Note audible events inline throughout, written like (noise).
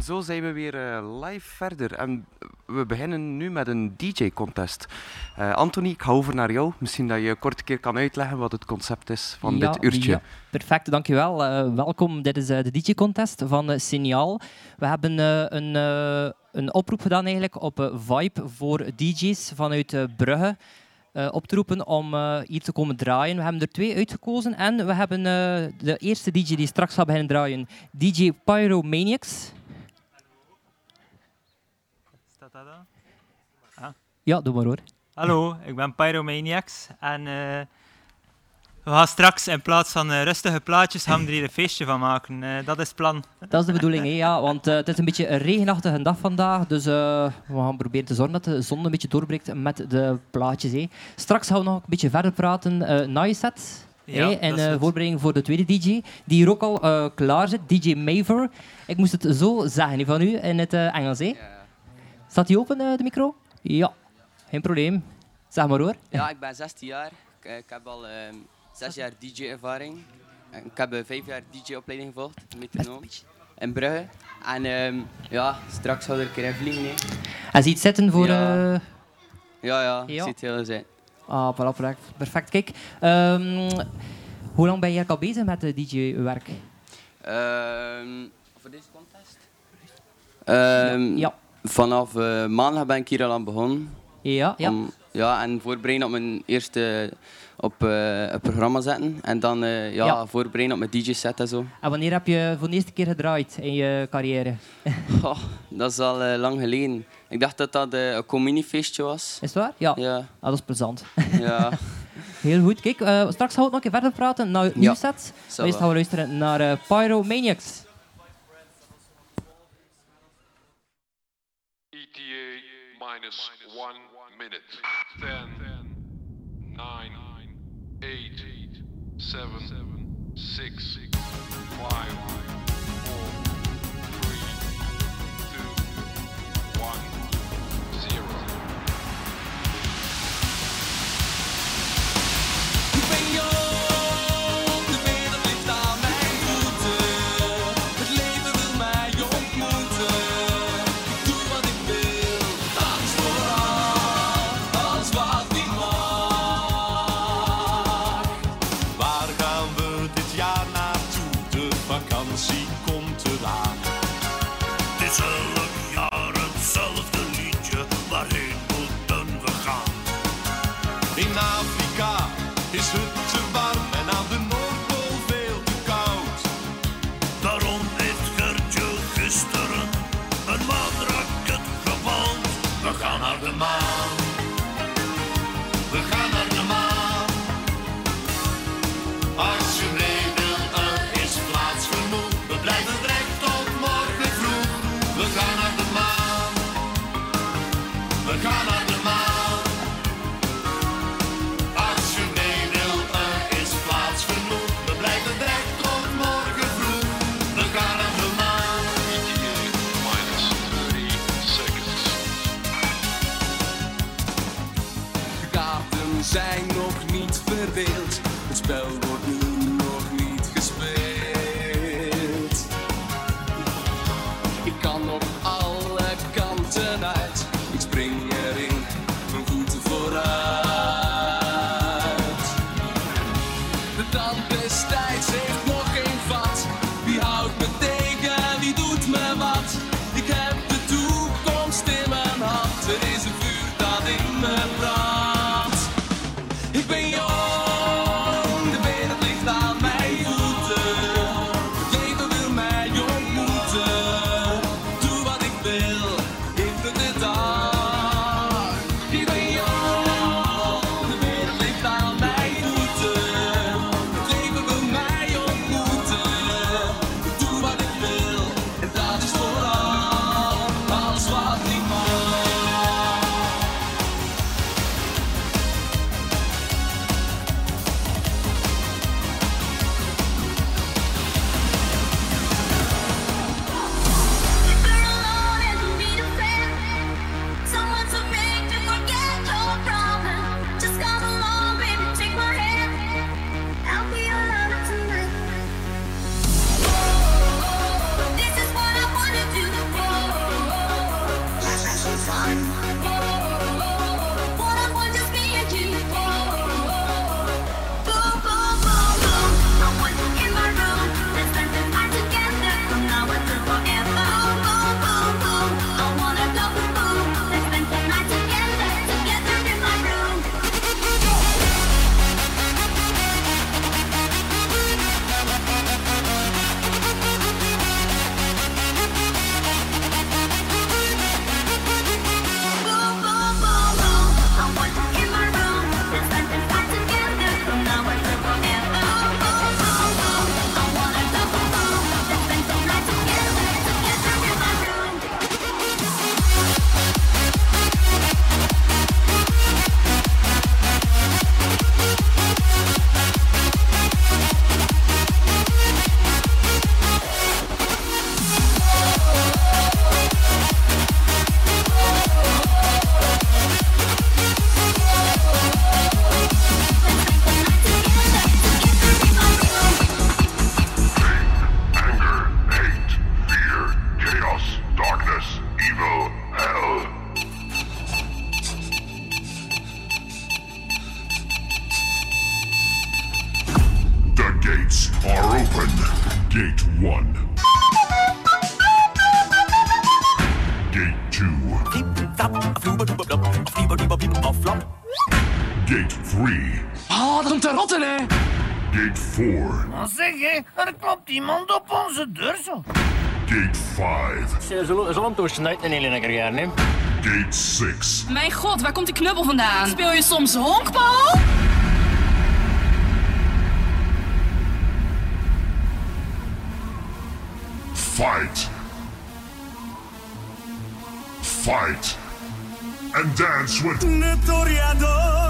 En zo zijn we weer eh, live verder. En we beginnen nu met een DJ-contest. Uh, Anthony, ik ga over naar jou. Misschien dat je kort een keer kan uitleggen wat het concept is van Ja, dit uurtje. ja. Perfect, dankjewel. Eh welkom, dit is eh, de DJ-contest van eh, Signaal. We hebben eh, een, eh, een oproep gedaan eigenlijk op eh, Vibe voor DJ's vanuit eh, Brugge. eh, op te roepen om eh, hier te komen draaien. We hebben er twee uitgekozen en we hebben eh, de eerste DJ die straks gaat beginnen draaien, DJ Pyromaniacs. Dan? Ja, doe maar hoor. Hallo, ik ben Pyromaniacs en eh, we gaan straks in plaats van eh, rustige plaatjes gaan we er hier een feestje van maken. Eh, dat is het plan. Dat is de bedoeling, hè? ja. Want eh, het is een beetje een regenachtige dag vandaag. Dus eh, we gaan proberen te zorgen dat de zon een beetje doorbreekt met de plaatjes. Hè. Straks gaan we nog een beetje verder praten eh na je set. Ja, en eh, voorbereiding voor de tweede DJ, die hier ook al eh, klaar zit, DJ Maver. Ik moest het zo zeggen van u in het eh, Engels. Hè. Staat die open, eh, de micro? Ja, geen probleem. Zeg maar hoor. Ja, ik ben 16 jaar. Ik, eh, ik heb al ehm, 6 jaar DJ-ervaring. En Ik heb eh, 5 jaar DJ-opleiding gevolgd, metronoom, in Brugge. En ehm, ja, straks zou er een keer in vliegen. Hij ziet zitten voor... Ja. Ja, ja, Ja. ziet heel zijn. Ah, voilà, perfect. perfect. Kijk, ehm, hoe lang ben je al bezig met de DJ-werk? Voor deze contest? Ja. Vanaf eh, maandag ben ik hier al aan begonnen. Ja, ja. Om, ja, en voorbereiden op mijn eerste op eh, het programma zetten. En dan eh, ja, Ja. voorbereiden op mijn DJ-set en zo. En wanneer heb je voor de eerste keer gedraaid in je carrière? (laughs) Goh, dat is al lang geleden. Ik dacht dat dat een communiefeestje was. Is het waar? Ja. Ja, Ah, dat is plezant. (laughs) ja. (laughs) Heel goed. Kijk, straks gaan we nog een keer verder praten naar het Ja. eerst va. gaan we luisteren naar eh, Pyromaniacs. minus one minute. Ten, nine, eight, seven, six, five. We gaan zijn lamp doorsnijdt in hele lekker jaar, nemen. Gate 6. Mijn god, waar komt die knubbel vandaan? Speel je soms honkbal? Fight. Fight. And dance with... Notoriador.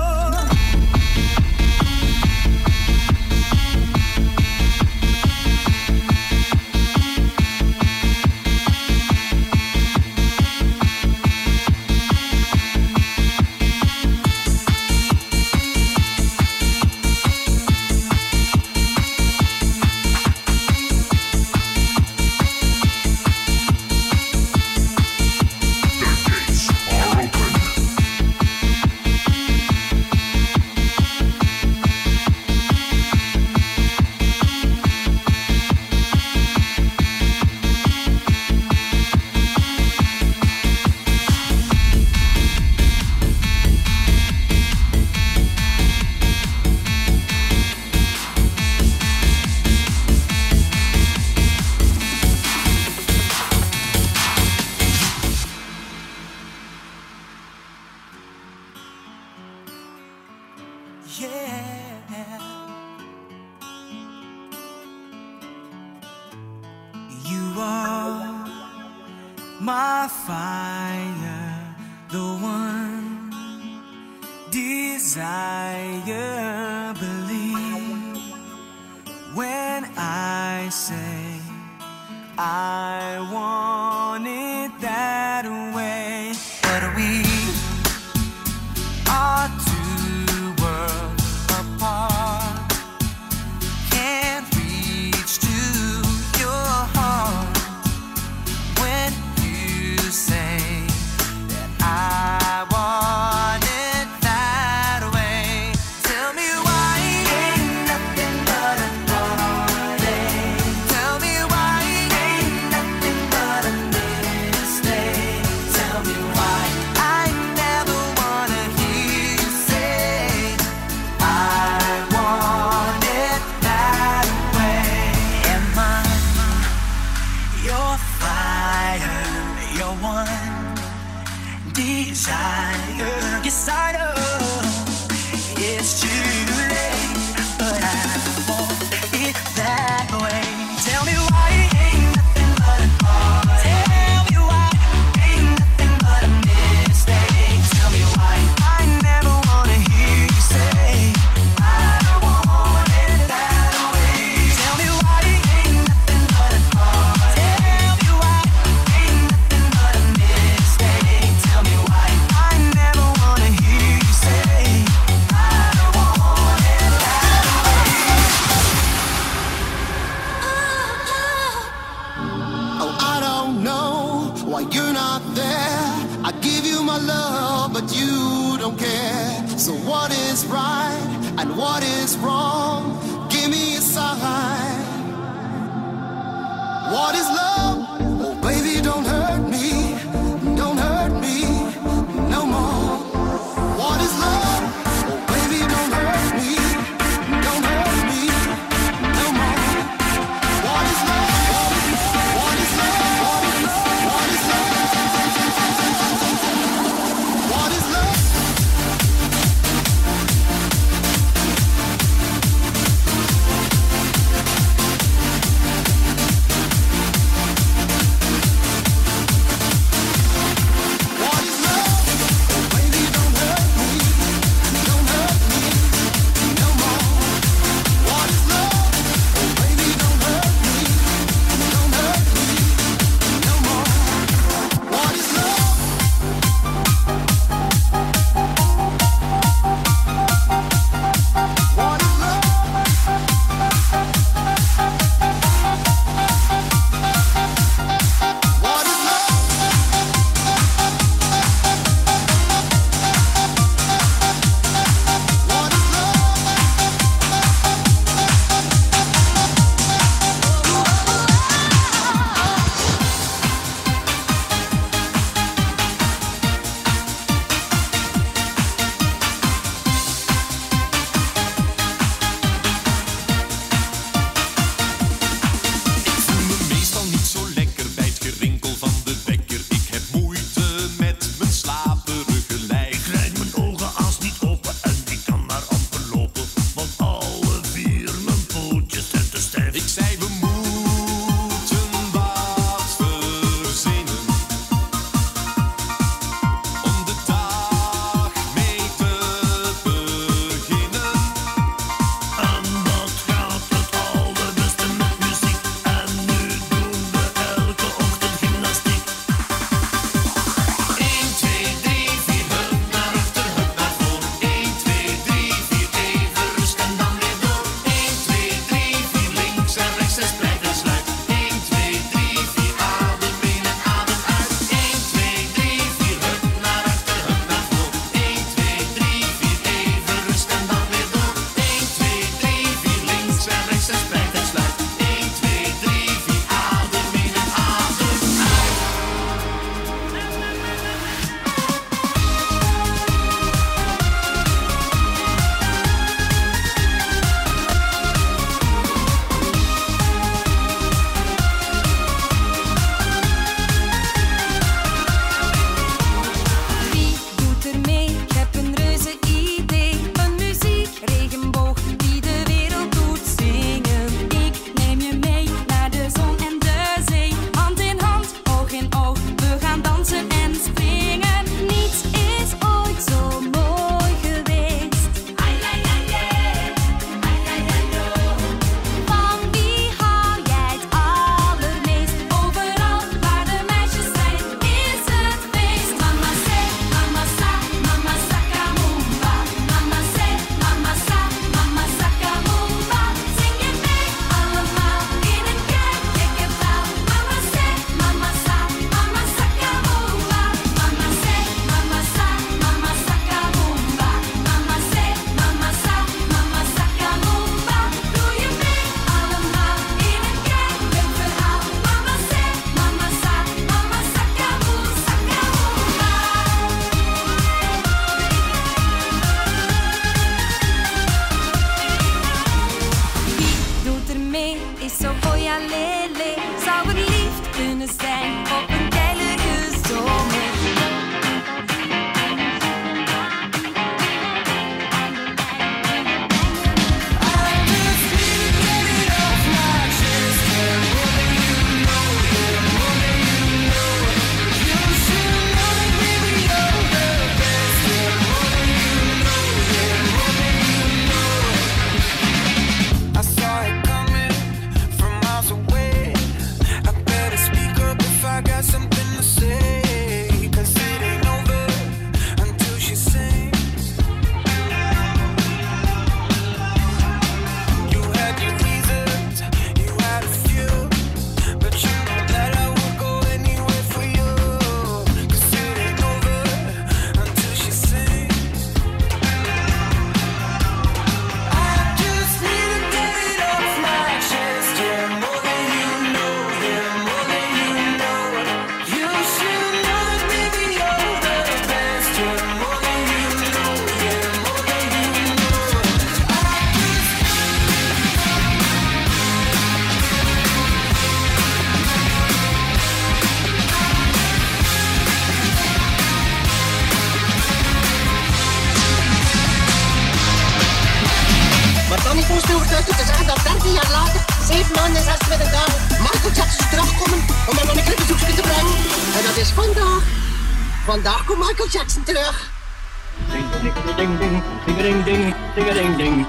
Ding a ding ding, ding a ding ding.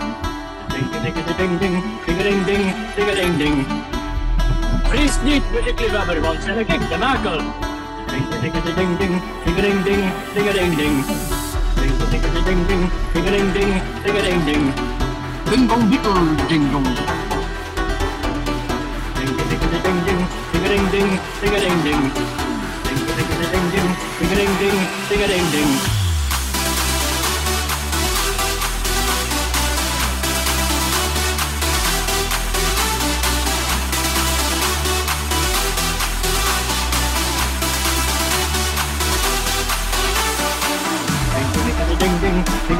Ding a ding a ding ding, ding a ding ding, ding a ding ding. Fris niet met de klivabber, want zijn ik de makel. Ding a ding a ding ding, ding a ding ding, ding a ding ding. Ding a ding a ding ding, ding a ding ding, ding a ding ding. Ding dong bitter, ding dong. Ding a ding a ding ding, ding a ding ding, ding a ding ding. Ding a ding a ding ding, ding a ding ding, ding a ding ding.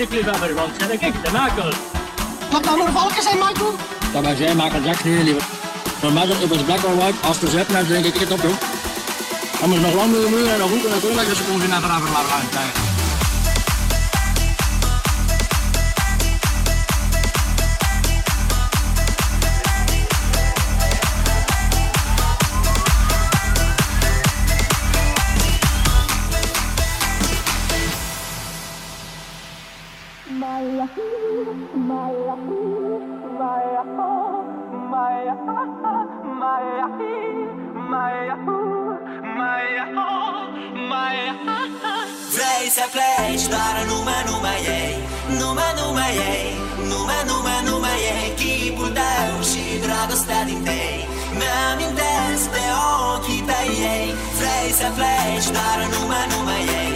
muziekliefhebber, want zeg ik, de makel. Wat nou voor valken zijn, Michael? Dat ben jij, Michael Jackson, nee, liever. Van matter if it's black or white, als er zet, dan denk ik, het op, joh. Dan moet nog lang de muur en nog goed en natuurlijk, dus de. Dar numai, numai ei. Numai, numai ei. Numai, numai, numai ei. Chipul tău și dragostea din tei. Mi-amintesc de ochii tăi ei. Vrei să pleci, dar numai, numai ei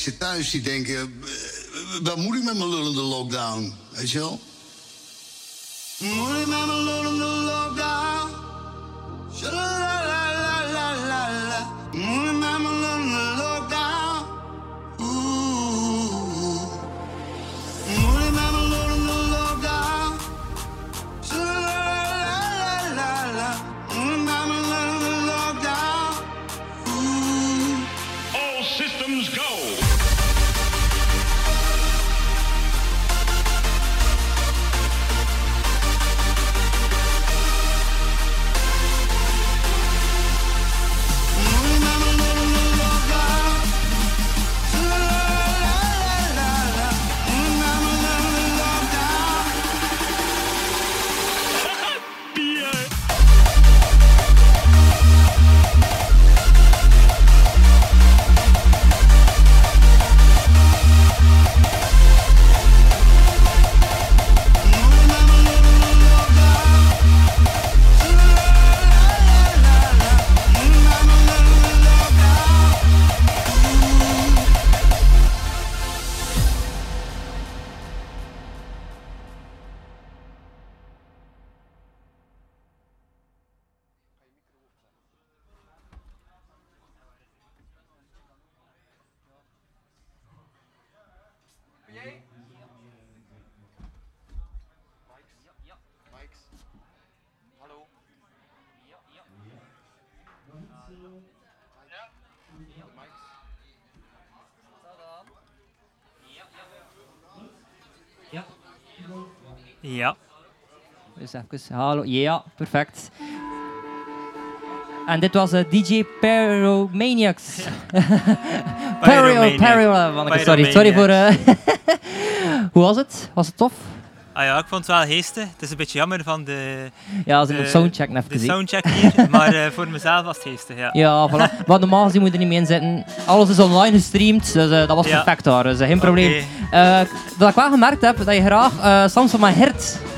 dekhengsten thuis die denken... eh, wat moet ik met mijn lullende lockdown? Weet je wel? Dus even, hallo. Ja, perfect. En dit was eh, DJ Pyromaniacs. Pyro, Pyro, manneke, sorry. Sorry voor... eh, (laughs) Hoe was het? Was het tof? Ah ja, ik vond het wel geestig. Het is een beetje jammer van de... Ja, ze moeten soundchecken even De zien. soundcheck hier, (laughs) maar eh, voor mezelf was het geestig, ja. Ja, voilà. Maar normaal gezien moet je er niet mee inzetten. Alles is online gestreamd, dus eh, dat was Ja. perfect daar. Dus eh, geen probleem. Eh, wat ik wel gemerkt heb, dat je graag eh Samson van Hert dat-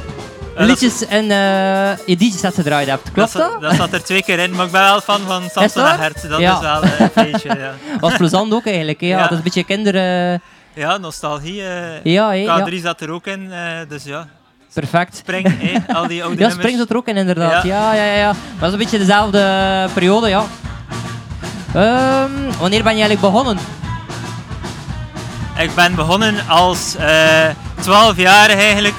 liedjes en eh je DJ-sets gedraaid hebt. Klopt dat? dat zat er twee keer in, maar ik ben wel fan van Samson en Hert. Dat Ja. is wel eh, een feestje, ja. (laughs) Was plezant ook eigenlijk. hè. Ja. Dat is een beetje kinder... eh, Ja, nostalgie. eh, Ja, hé, ja. K3 zat er ook in, eh, dus ja. Perfect. Spring, al die (laughs) oude Ja. Spring zat er ook in inderdaad. Ja, Ja. ja, ja. dat is een beetje dezelfde periode, ja. Ehm, wanneer ben je eigenlijk begonnen? Ik ben begonnen als eh 12-jarige eigenlijk.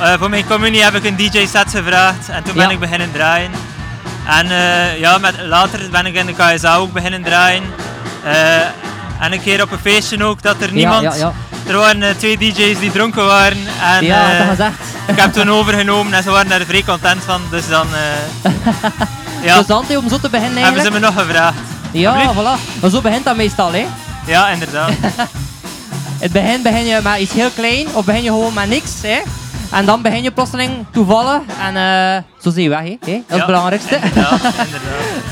Eh, voor mijn communie heb ik een DJ-set gevraagd en toen ben ik beginnen draaien. En eh, ja, met, later ben ik in de KSA ook beginnen draaien. Eh, en een keer op een feestje ook dat er niemand... ja, ja. Er waren twee DJ's die dronken waren. En, Ja, dat gezegd. Ik heb toen overgenomen en ze waren daar vrij content van. Dus dan... (laughs) Ja. Hè, om zo te beginnen Hebben ze me nog gevraagd? Ja, voilà. Maar zo begint dat meestal, hè. Ja, inderdaad. In (laughs) het begin begin je met iets heel klein, of begin je gewoon met niks, hè. En dan begin je plotseling toevallen en eh, zo zie je weg, hè? Dat is Ja, het belangrijkste. Inderdaad. (laughs)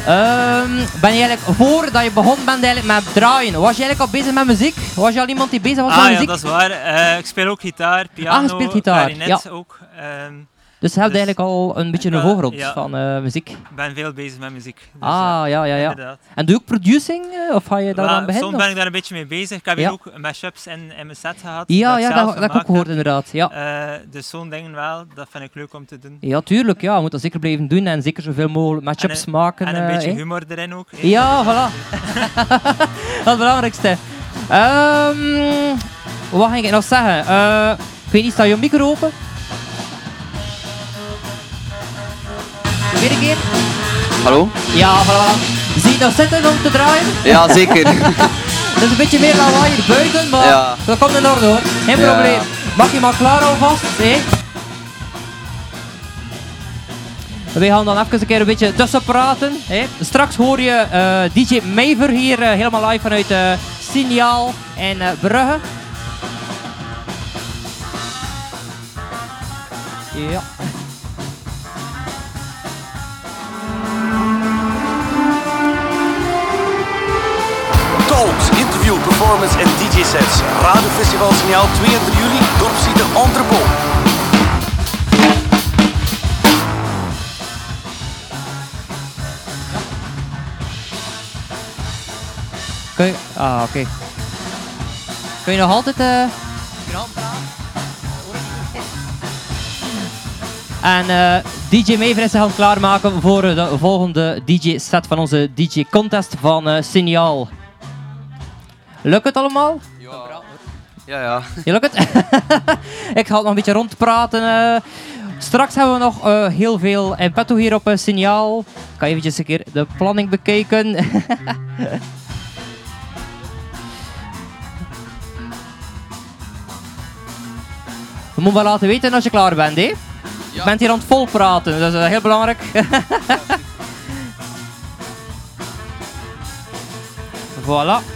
Ehm, ben je eigenlijk, voordat je begon bent eigenlijk met draaien, was je eigenlijk al bezig met muziek? Was je al iemand die bezig was Ah met ja, muziek? dat is waar. Eh, ik speel ook gitaar, piano, Ah, gitaar, klarinet ja. ook. Ehm, Dus je hebt eigenlijk al een beetje een voorgrond ja. van eh, muziek. Ik ben veel bezig met muziek. Dus, ah, ja, ja, ja. inderdaad. En doe je ook producing, eh, of ga je daar aan beginnen? soms ben ik daar een beetje mee bezig. Ik heb hier ook mashups in, in mijn set gehad. Ja, ja, dat, dat heb ik ook gehoord inderdaad. Ja. Eh, dus zo'n dingen wel, dat vind ik leuk om te doen. ja, tuurlijk. Ja, je moet dat zeker blijven doen en zeker zoveel mogelijk matchups En een- maken. En een beetje humor erin ook. Ja, voilà. (laughs) dat is het belangrijkste. Ehm, wat ging ik nog zeggen? Ik weet niet, staat je micro open? Weer een keer? Hallo? Ja, voilà. Zie je nog zitten om te draaien? Ja, zeker. (laughs) Dat is een beetje meer lawaai hier buiten, maar Ja. dat komt in orde hoor. Geen Ja. probleem. Mag je maar klaar alvast, hè? We gaan dan even een keer een beetje tussen praten. Hè. Straks hoor je eh, DJ Maver hier eh, helemaal live vanuit eh Signaal en Brugge. Ja. Performance en DJ-sets. Radiofestival Signaal 2 en 3 juli, Dorpsziede Entrepot. Kun je... Ah, oké. Kun je nog altijd... eh En eh, DJ Maver is zich aan het klaarmaken voor de volgende DJ-set van onze DJ-contest van eh Signaal. Lukt het allemaal? Ja, ja. Je lukt het? (laughs) Ik ga nog een beetje rondpraten. eh. straks hebben we nog eh, heel veel in petto hier op uh, Signaal. Ik ga eventjes een keer de planning bekijken. (laughs) Je moet wel laten weten als je klaar bent, hè? Je bent hier aan het vol praten, dat is eh, heel belangrijk. (laughs) voilà.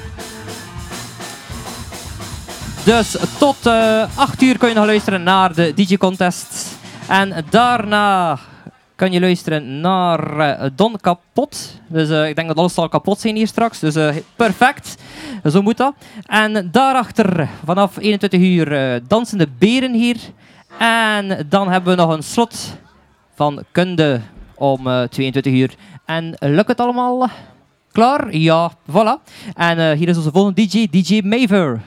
Dus tot eh 8 uur kun je nog luisteren naar de DJ-contest. En daarna kan je luisteren naar eh, Don Kapot. Dus eh, ik denk dat alles zal kapot zijn hier straks. Dus eh, perfect. Zo moet dat. En daarachter, vanaf 21 uur, eh, dansende beren hier. En dan hebben we nog een slot van kunde om eh, 22 uur. En lukt het allemaal? Klaar? Ja, voilà. En eh, hier is onze volgende DJ, DJ Maver.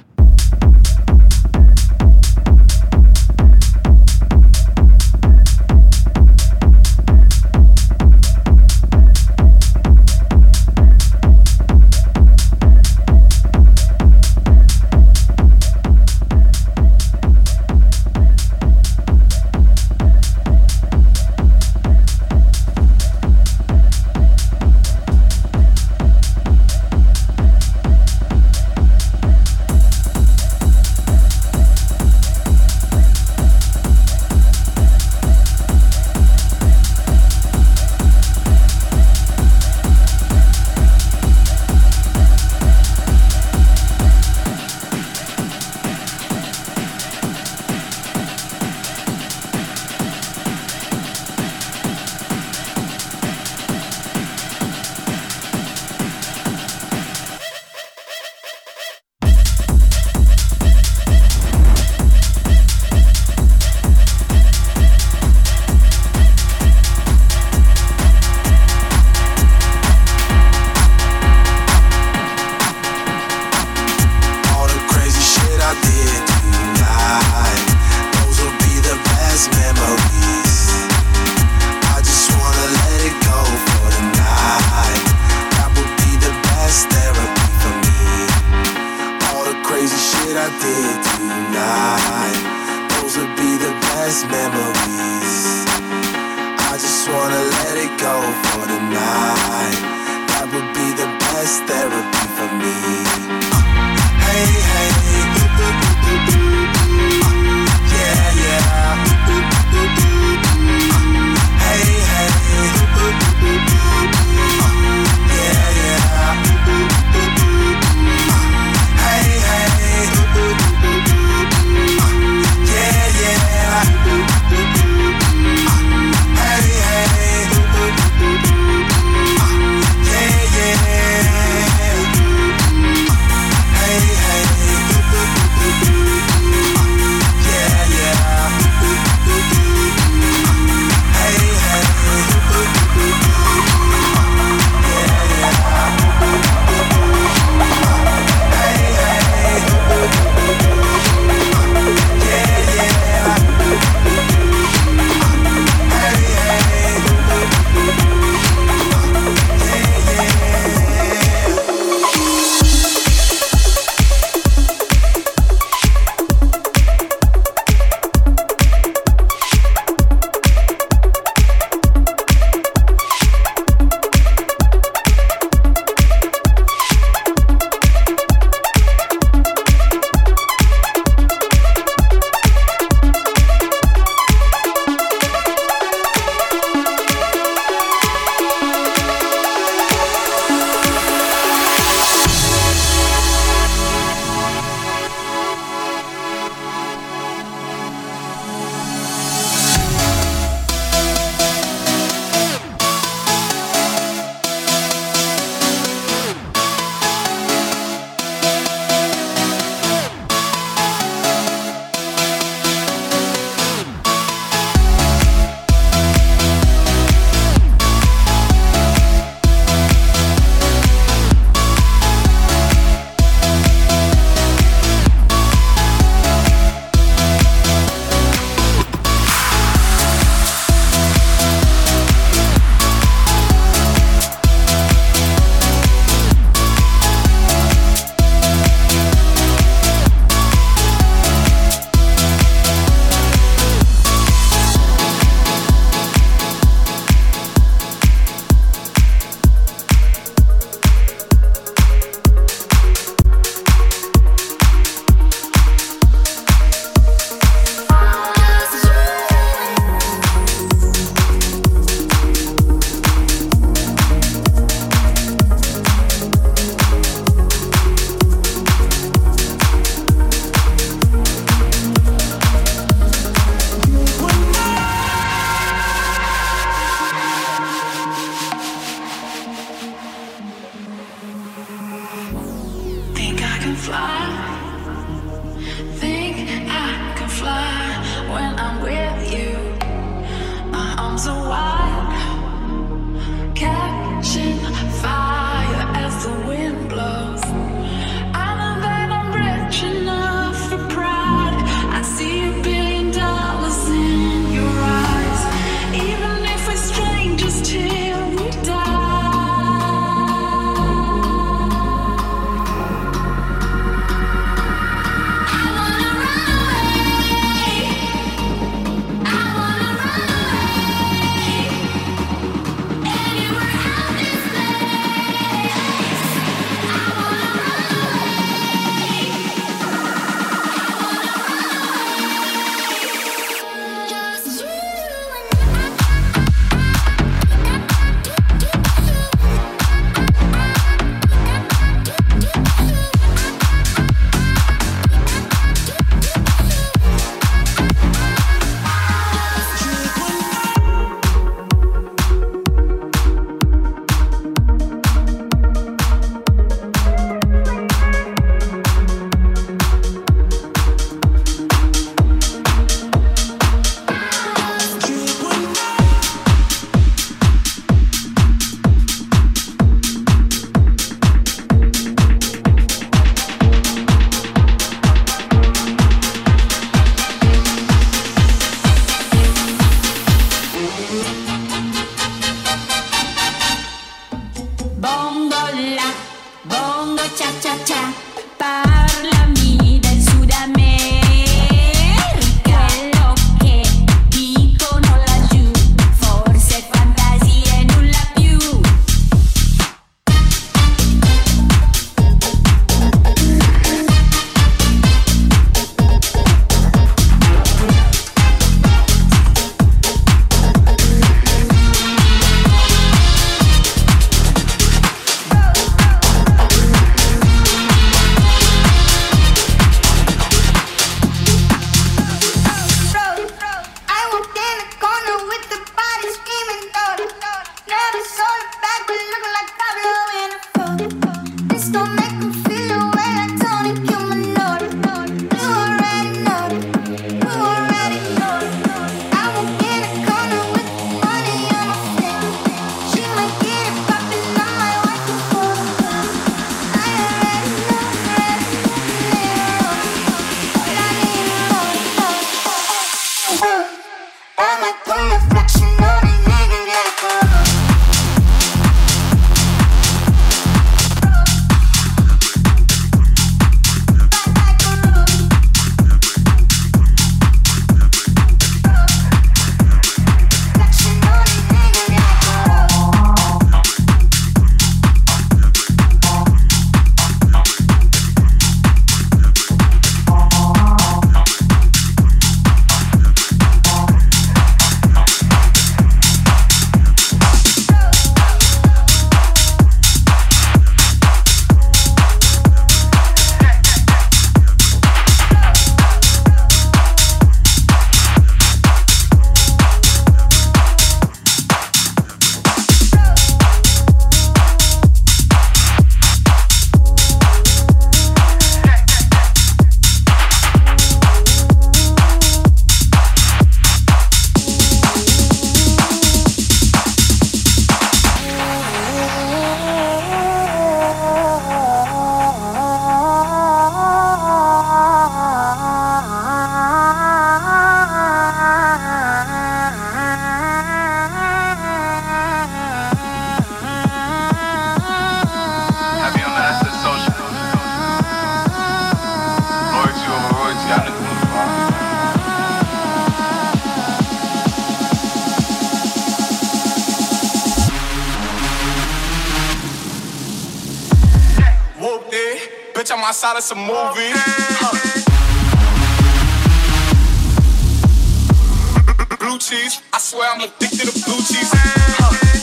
Cheese. I swear I'm addicted to blue cheese.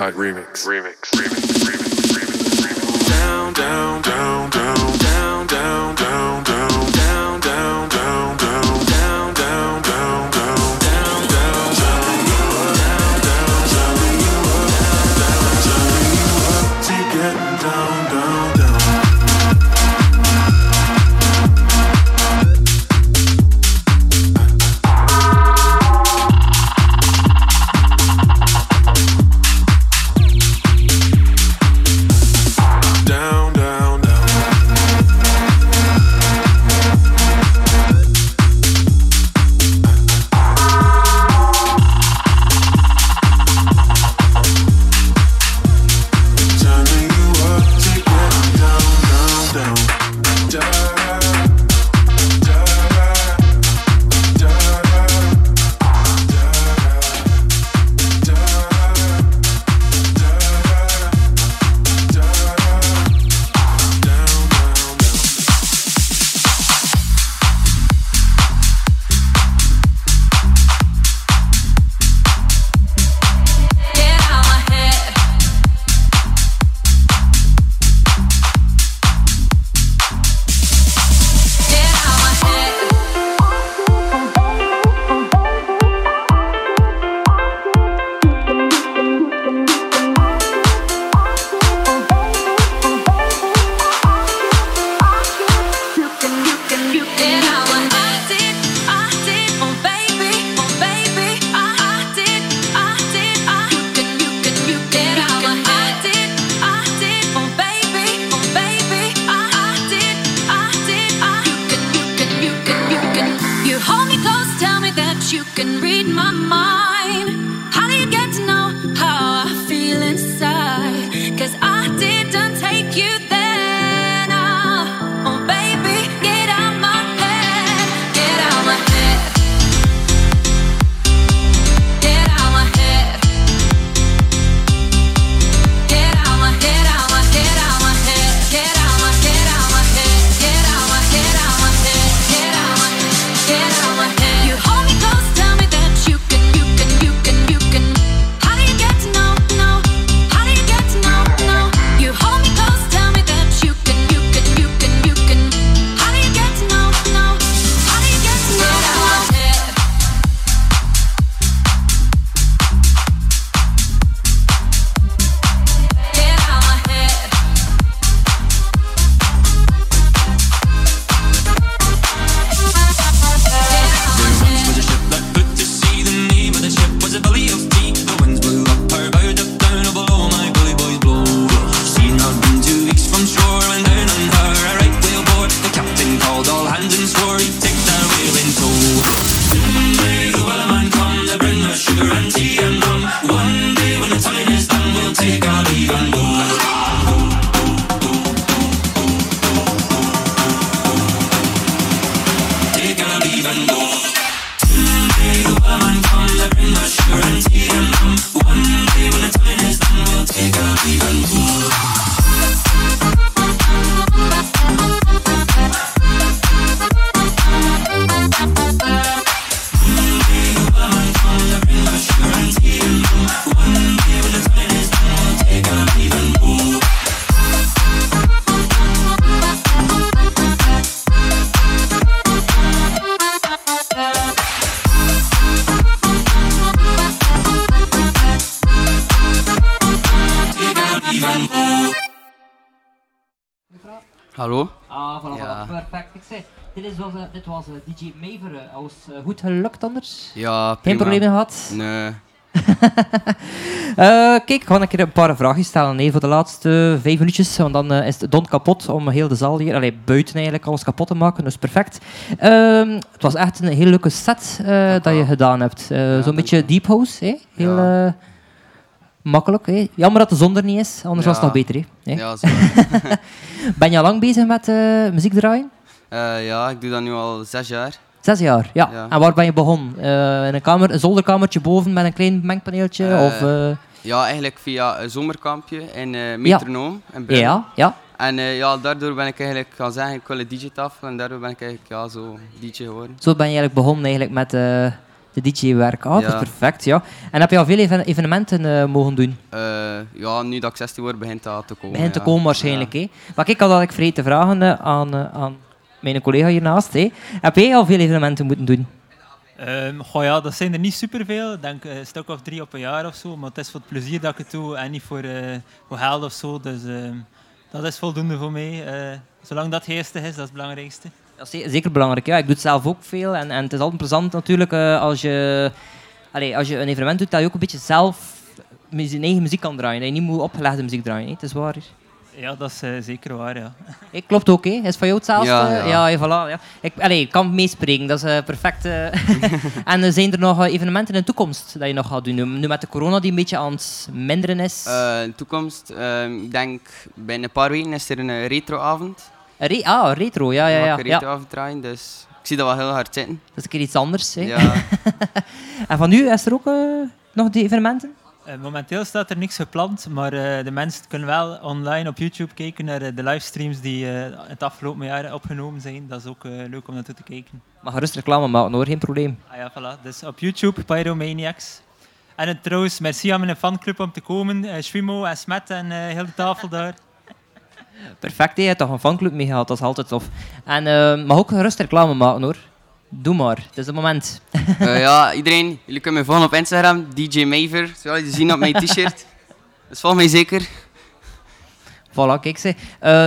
inside remix. Eh, goed gelukt anders? Ja, prima. Geen problemen gehad? Nee. (laughs) Eh, kijk, gewoon een keer een paar vragen stellen nee, voor de laatste vijf minuutjes. Want dan eh, is het don kapot om heel de zaal hier, allee, buiten eigenlijk, alles kapot te maken. Dus perfect. Ehm, het was echt een heel leuke set dat je gedaan hebt. Zo'n beetje deep house. Heel makkelijk. Jammer dat de zon er niet is, anders was het nog beter. Hè? Ja, (laughs) ben je al lang bezig met muziek draaien? ja, ik doe dat nu al zes jaar. Zes jaar, ja. Ja. En waar ben je begonnen? Eh, in een, kamer, een zolderkamertje boven met een klein mengpaneeltje? Eh, of, eh, Ja, eigenlijk via een zomerkampje in Metronoom. in Brugge. Ja, ja. En ja, daardoor ben ik eigenlijk gaan zeggen, ik wil een DJ-tafel. En daardoor ben ik eigenlijk ja, zo DJ geworden. Zo ben je eigenlijk begonnen eigenlijk met de DJ-werk. Ah, dat Ja. is perfect, ja. En heb je al veel even- evenementen mogen doen? Ja, nu dat ik 16 word, begint dat te komen. Begint te ja. komen waarschijnlijk. hè. Maar ik had eigenlijk vergeten te vragen aan, aan mijn collega hiernaast. hè. Heb jij al veel evenementen moeten doen? Ehm, goh ja, dat zijn er niet superveel. Ik denk eh, een stuk of drie op een jaar of zo. Maar het is voor het plezier dat ik het doe en niet voor, eh, voor geld of zo. Dus ehm, dat is voldoende voor mij. Eh, zolang dat geestig is, dat is het belangrijkste. Dat is ze- zeker belangrijk. Ja. Ik doe het zelf ook veel. En, en het is altijd plezant natuurlijk eh, als, je, allee, als je een evenement doet dat je ook een beetje zelf mu- je eigen muziek kan draaien. Dat je niet moet opgelegde muziek draaien. Het is waar. Ja, dat is eh, zeker waar, ja. (laughs) Ik klopt ook, hè? Is van jou hetzelfde? Ja, ja. ja, voilà, ja. Ik, allee, ik kan meespreken, dat is eh, perfect. eh. (laughs) en zijn er nog evenementen in de toekomst dat je nog gaat doen? Nu, nu met de corona die een beetje aan het minderen is. Eh, in de toekomst, ehm, ik denk binnen een paar weken is er een retroavond. Een re- ah, retro, ja, ja, Ik ja. een retroavond draaien, dus ik zie dat wel heel hard zitten. Dat is een keer iets anders. Hè? Ja. (laughs) en van u, is er ook nog die evenementen? Eh, momenteel staat er niks gepland, maar eh, de mensen kunnen wel online op YouTube kijken naar eh, de livestreams die het afgelopen jaar opgenomen zijn. Dat is ook leuk om naartoe te kijken. Mag gerust reclame maken hoor, geen probleem. Ah ja, voilà. Dus op YouTube, Pyromaniacs. En het, trouwens, merci aan mijn fanclub om te komen. Eh Schwimo en Smet en heel de tafel daar. Perfect, je hebt toch een fanclub mee gehad, dat is altijd tof. En mag ook gerust reclame maken hoor. Doe maar, het is het moment. Eh, ja, iedereen, jullie kunnen me volgen op Instagram, DJ Maver. Zoals jullie zien op mijn t-shirt. (laughs) Dus volg mij zeker. Voilà, kijk ze. Eh,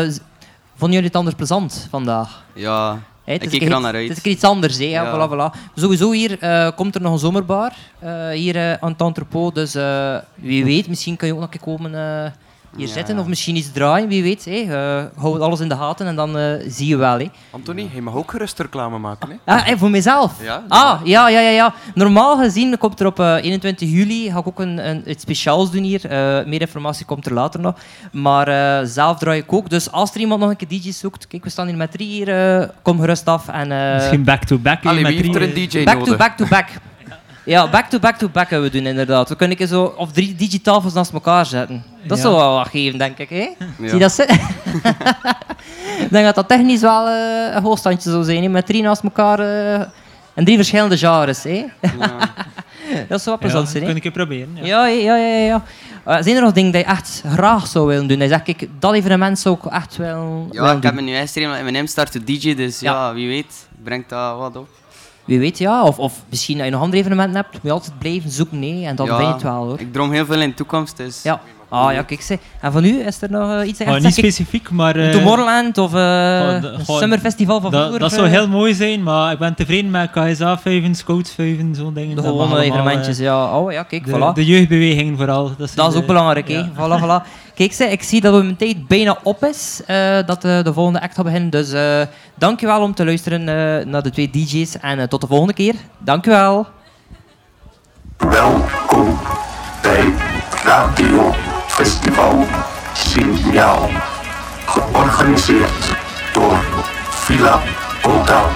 vonden jullie het anders plezant vandaag? Ja, ik kijk er al naar uit. Het is iets anders, hè? Ja. Voilà, voilà. Sowieso hier eh, komt er nog een zomerbar, hier aan het entrepot. Dus wie weet, misschien kun je ook nog een keer komen hier Ja. zitten of misschien iets draaien, wie weet. Hè? Eh, hou alles in de gaten en dan eh, zie je wel. Hè? Anthony, je mag ook gerust reclame maken. Hè? Ah, voor mezelf? Ja, ah, ja, ja, ja, ja. Normaal gezien komt er op eh, 21 juli ga ik ook een, een, iets speciaals doen hier. Eh, meer informatie komt er later nog. Maar eh, zelf draai ik ook. Dus als er iemand nog een keer DJ zoekt, kijk, we staan hier met drie hier. eh, kom gerust af. En, eh, Misschien back-to-back. Allee, met wie heeft drie, er een eh, DJ Back to nodig? back to back. (laughs) Ja, back to back to back hebben we doen inderdaad. We kunnen een keer zo of drie digitafels naast elkaar zetten. Dat Ja. zou wel wat geven, denk ik. Hè? Ja. Zie je dat zitten? ik denk dat dat technisch wel eh, een hoogstandje zou zijn. Hè? Met drie naast elkaar eh, en drie verschillende genres. Hè? (laughs) dat zou wel plezant Ja, zijn. dat hè? kun ik proberen. Ja. Ja, ja, ja. ja, ja. Eh, zijn er nog dingen die je echt graag zou willen doen? Dat je zegt, kijk, dat evenement zou ik echt wel Ja, willen ik heb doen. me nu ingeschreven in mijn start to DJ, dus ja. wie weet brengt dat wat op. Wie weet, ja. Of, of misschien dat je nog andere evenementen hebt, moet je altijd blijven zoeken. Nee, en dan ja, vind je het wel hoor. Ik droom heel veel in de toekomst, dus... Ja. Ah ja, kijk ze. En van u, is er nog eh, iets? Oh, echt niet zegt, kijk, specifiek, maar... eh, Tomorrowland of eh de- goh, Summerfestival van vroeger? dat zou heel mooi zijn, maar ik ben tevreden met KSA-vuiven, Scouts-vuiven, zo'n dingen. De gewone allemaal, evenementjes, ja. Oh ja, kijk, de, voilà. de jeugdbeweging vooral. Dat, Dat is de- ook belangrijk, hè. ja. Voilà, voilà. Kijk, ze, ik zie dat mijn tijd bijna op is, eh, dat de volgende act gaat beginnen. Dus eh dankjewel om te luisteren eh, naar de twee DJ's en tot de volgende keer. Dankjewel. Welkom bij Radio Festival Signaal. Georganiseerd door Villa Motown.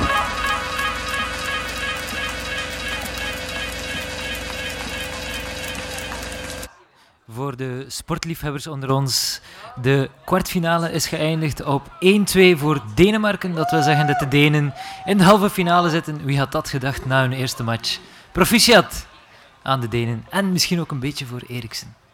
Voor de sportliefhebbers onder ons, de kwartfinale is geëindigd op 1-2 voor Denemarken. Dat wil zeggen dat de Denen in de halve finale zitten. Wie had dat gedacht na hun eerste match? Proficiat aan de Denen en misschien ook een beetje voor Eriksen.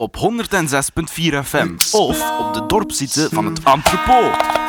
Op 106.4 FM of op de dorpsite van het entrepot.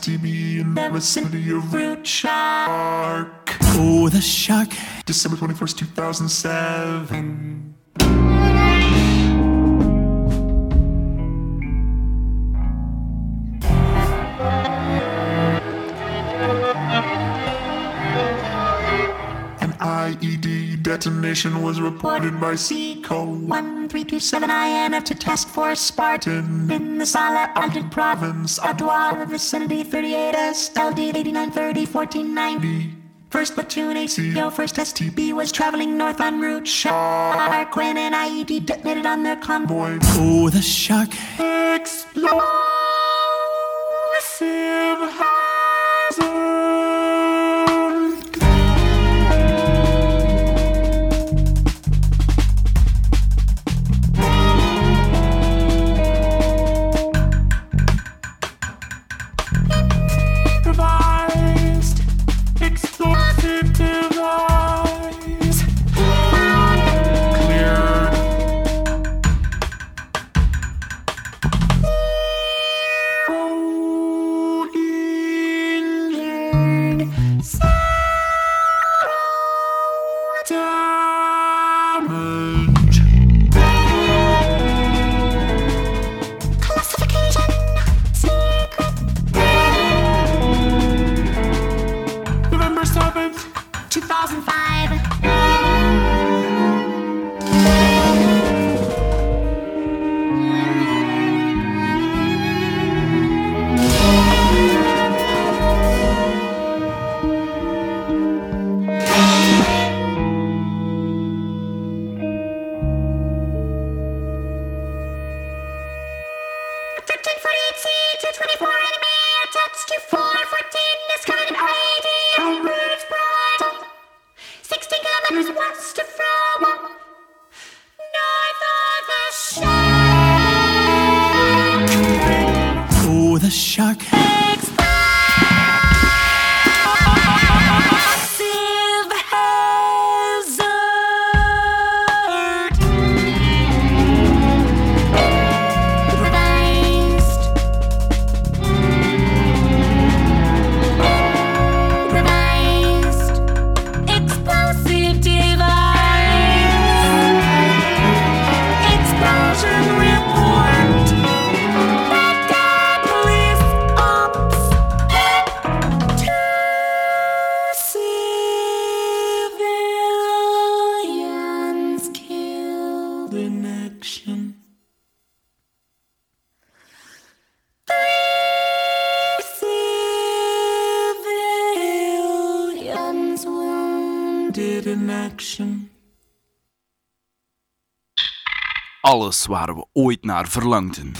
to in the vicinity of Red Shark. Oh, the shark. December 21st, 2007. An IED detonation was reported by Seaco. 1. 327 INF to Task Force Spartan in the Sala Arctic Province, Ottawa, vicinity 38S, LD 8930 1490. First platoon ACO, first STB was traveling north on route shark when an IED detonated on their convoy. Oh, the shark! Explode! Alles waar we ooit naar verlangden.